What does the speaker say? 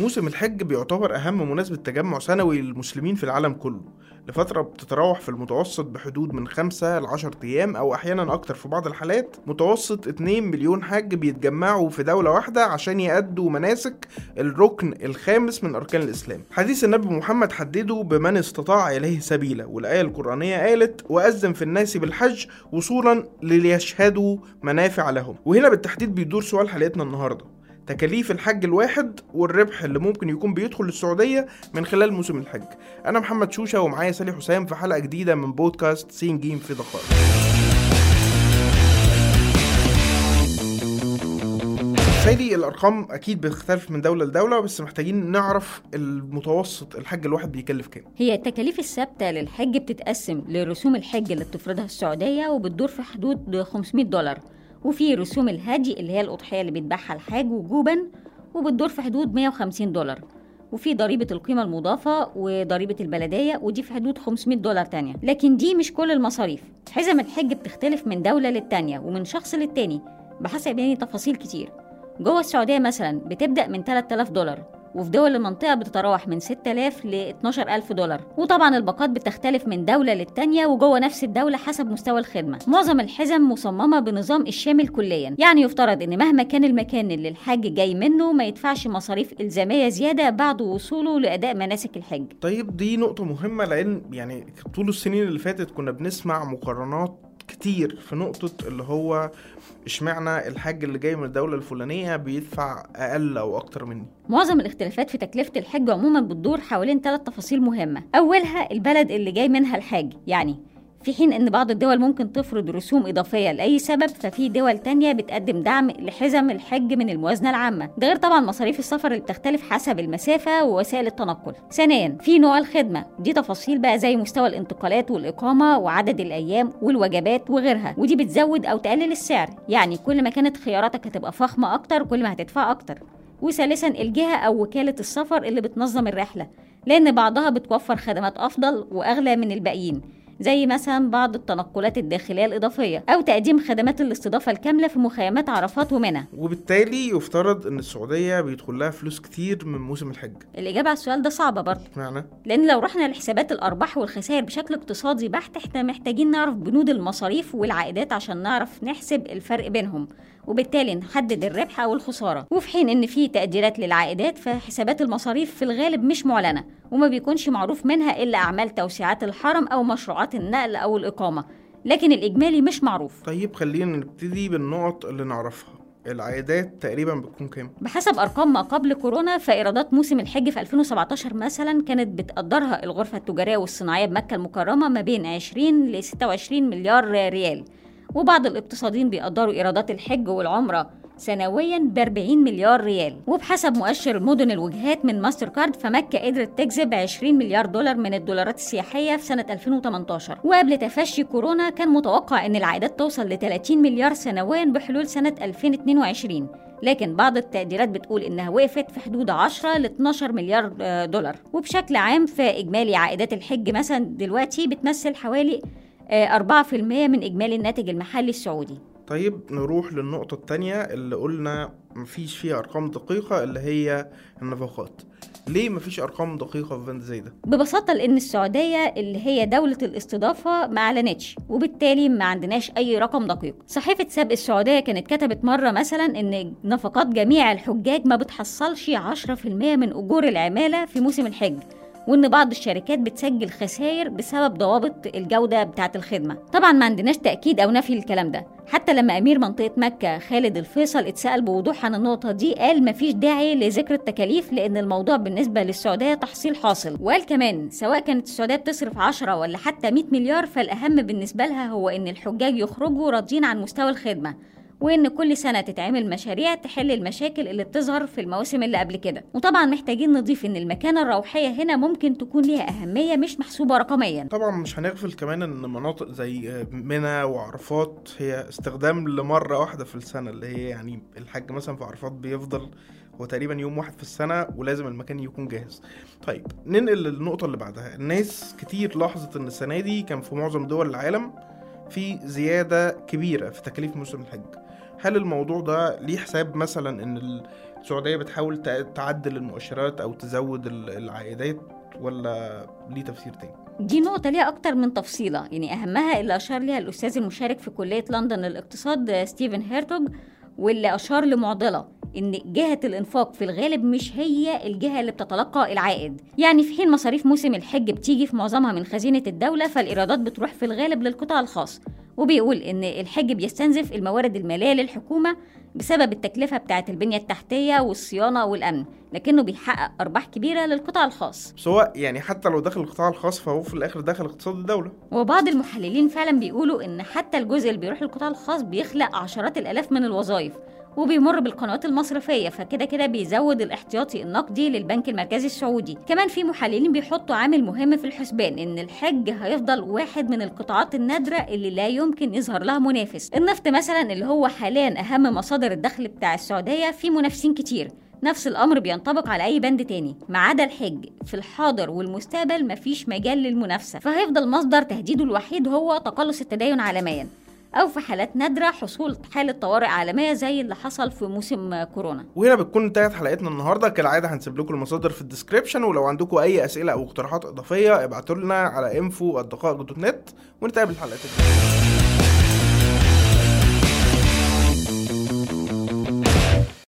موسم الحج بيعتبر أهم مناسبة تجمع سنوي للمسلمين في العالم كله لفترة بتتراوح في المتوسط بحدود من 5 ل 10 أيام أو أحيانا أكتر في بعض الحالات. متوسط 2 مليون حاج بيتجمعوا في دولة واحدة عشان يأدوا مناسك الركن الخامس من أركان الإسلام. حديث النبي محمد حدده بمن استطاع إليه سبيلا والآية القرآنية قالت وأذن في الناس بالحج وصولا ليشهدوا منافع لهم. وهنا بالتحديد بيدور سؤال حلقتنا النهارده. تكاليف الحج الواحد والربح اللي ممكن يكون بيدخل للسعودية من خلال موسم الحج. أنا محمد شوشة ومعايا سالي حسام في حلقة جديدة من بودكاست سين جيم في دقائق سيدي الأرقام أكيد بتختلف من دولة لدولة بس محتاجين نعرف المتوسط الحج الواحد بيكلف كام. هي التكاليف الثابتة للحج بتتقسم لرسوم الحج اللي بتفرضها السعودية وبتدور في حدود 500 دولار. وفي رسوم الهدي اللي هي الأضحية اللي بيذبحها الحاج وجوبا وبتدور في حدود 150 دولار. وفي ضريبة القيمة المضافة وضريبة البلدية ودي في حدود 500 دولار تانية. لكن دي مش كل المصاريف. حزم الحج بتختلف من دولة للتانية ومن شخص للتاني بحسب يعني تفاصيل كتير. جوه السعودية مثلا بتبدأ من 3000 دولار. وفي دول المنطقة بتتراوح من 6000 ل 12000 دولار. وطبعا الباقات بتختلف من دولة للتانية وجوه نفس الدولة حسب مستوى الخدمة. معظم الحزم مصممة بنظام الشامل كليا. يعني يفترض إن مهما كان المكان اللي الحاج جاي منه ما يدفعش مصاريف إلزامية زيادة بعد وصوله لأداء مناسك الحج. طيب دي نقطة مهمة لأن يعني طول السنين اللي فاتت كنا بنسمع مقارنات كتير في نقطة اللي هو اشمعنى الحاج اللي جاي من الدولة الفلانية بيدفع أقل أو أكتر مني؟ معظم الاختلافات في تكلفة الحج عموما بتدور حوالين ثلاث تفاصيل مهمة. أولها البلد اللي جاي منها الحاج يعني في حين إن بعض الدول ممكن تفرض رسوم إضافية لأي سبب ففي دول تانية بتقدم دعم لحزم الحج من الموازنة العامة. ده غير طبعا مصاريف السفر اللي بتختلف حسب المسافة ووسائل التنقل. ثانيا في نوع الخدمة. دي تفاصيل بقى زي مستوى الانتقالات والإقامة وعدد الأيام والوجبات وغيرها. ودي بتزود أو تقلل السعر. يعني كل ما كانت خياراتك هتبقى فخمة أكتر كل ما هتدفع أكتر. وثالثا الجهة أو وكالة السفر اللي بتنظم الرحلة. لأن بعضها بتوفر خدمات أفضل وأغلى من الباقيين. زي مثلا بعض التنقلات الداخلية الإضافية أو تقديم خدمات الاستضافة الكاملة في مخيمات عرفات ومنى. وبالتالي يفترض إن السعودية بيدخل لها فلوس كتير من موسم الحج. الإجابة على السؤال ده صعبة برضه. معنى؟ لأن لو رحنا لحسابات الأرباح والخسائر بشكل اقتصادي بحت إحنا محتاجين نعرف بنود المصاريف والعائدات عشان نعرف نحسب الفرق بينهم. وبالتالي نحدد الربح أو الخسارة. وفي حين إن في تقديرات للعائدات فحسابات المصاريف في الغالب مش معلنة وما بيكونش معروف منها إلا أعمال توسيعات الحرم أو مشروعات النقل أو الإقامة. لكن الإجمالي مش معروف. طيب خلينا نبتدي بالنقط اللي نعرفها. العائدات تقريبا بتكون كام؟ بحسب أرقام ما قبل كورونا فإيرادات موسم الحج في 2017 مثلا كانت بتقدرها الغرفة التجارية والصناعية بمكة المكرمة ما بين 20 ل 26 مليار ريال. وبعض الاقتصاديين بيقدروا إيرادات الحج والعمرة سنويا ب 40 مليار ريال. وبحسب مؤشر مدن الوجهات من ماستركارد فمكة قدرت تجذب 20 مليار دولار من الدولارات السياحية في سنة 2018 وقبل تفشي كورونا كان متوقع أن العائدات توصل ل 30 مليار سنويا بحلول سنة 2022 لكن بعض التقديرات بتقول إنها وقفت في حدود 10 ل 12 مليار دولار. وبشكل عام فإجمالي عائدات الحج مثلا دلوقتي بتمثل حوالي 4% من إجمالي الناتج المحلي السعودي. طيب نروح للنقطة التانية اللي قلنا مفيش فيها أرقام دقيقة اللي هي النفقات. ليه مفيش أرقام دقيقة في بند زي ده؟ ببساطة لأن السعودية اللي هي دولة الاستضافة ما أعلنتش وبالتالي ما عندناش أي رقم دقيق. صحيفة سبق السعودية كانت كتبت مرة مثلا إن نفقات جميع الحجاج ما بتحصلش 10% من أجور العمالة في موسم الحج. وإن بعض الشركات بتسجل خسائر بسبب ضوابط الجودة بتاعة الخدمة. طبعا ما عندناش تأكيد أو نفي للكلام ده. حتى لما أمير منطقة مكة خالد الفيصل اتسأل بوضوح عن النقطة دي قال مفيش داعي لذكر التكاليف لأن الموضوع بالنسبة للسعودية تحصيل حاصل. وقال كمان سواء كانت السعودية بتصرف 10 ولا حتى 100 مليار فالأهم بالنسبة لها هو إن الحجاج يخرجوا راضيين عن مستوى الخدمة. وإن كل سنة تتعمل مشاريع تحل المشاكل اللي بتظهر في المواسم اللي قبل كده. وطبعا محتاجين نضيف إن المكانة الروحية هنا ممكن تكون ليها أهمية مش محسوبة رقميا. طبعا مش هنغفل كمان إن مناطق زي منى وعرفات هي استخدام لمرة واحدة في السنة اللي هي يعني الحج مثلا في عرفات بيفضل هو تقريبا يوم واحد في السنة ولازم المكان يكون جاهز. طيب ننقل للنقطة اللي بعدها. الناس كتير لاحظت إن السنة دي كان في معظم دول العالم في زيادة كبيرة في تكاليف موسم الحج. هل الموضوع ده ليه حساب مثلا إن السعودية بتحاول تع- تعدل المؤشرات أو تزود ال- العائدات ولا ليه تفسير تاني؟ دي نقطة ليها أكتر من تفصيلة. يعني أهمها اللي أشار ليها الأستاذ المشارك في كلية لندن للاقتصاد ستيفن هيرتوج واللي أشار لمعضلة إن جهة الإنفاق في الغالب مش هي الجهة اللي بتتلقى العائد. يعني في حين مصاريف موسم الحج بتيجي في معظمها من خزينة الدولة فالإيرادات بتروح في الغالب للقطاع الخاص. وبيقول إن الحج بيستنزف الموارد المالية للحكومة بسبب التكلفة بتاعة البنية التحتية والصيانة والأمن لكنه بيحقق أرباح كبيرة للقطاع الخاص. بس هو يعني حتى لو دخل القطاع الخاص فهو في الآخر دخل اقتصاد الدولة. وبعض المحللين فعلا بيقولوا إن حتى الجزء اللي بيروح للقطاع الخاص بيخلق عشرات الألاف من الوظائف وبيمر بالقنوات المصرفية فكده كده بيزود الاحتياطي النقدي للبنك المركزي السعودي. كمان في محللين بيحطوا عامل مهم في الحسبان إن الحج هيفضل واحد من القطاعات النادرة اللي لا يمكن يظهر لها منافس. النفط مثلا اللي هو حاليا أهم مصادر الدخل بتاع السعودية في منافسين كتير. نفس الأمر بينطبق على أي بند تاني. ما عدا الحج في الحاضر والمستقبل مفيش مجال للمنافسة. فهيفضل مصدر تهديده الوحيد هو تقلص التدين عالميا. أو في حالات نادرة حصول حالة طوارئ عالمية زي اللي حصل في موسم كورونا. وهنا بتكون انتهت حلقتنا النهارده. كالعادة هنسيب لكم المصادر في الديسكريبشن ولو عندكم أي أسئلة أو اقتراحات إضافية ابعتوا لنا على info ونتقابل الحلقات الجايه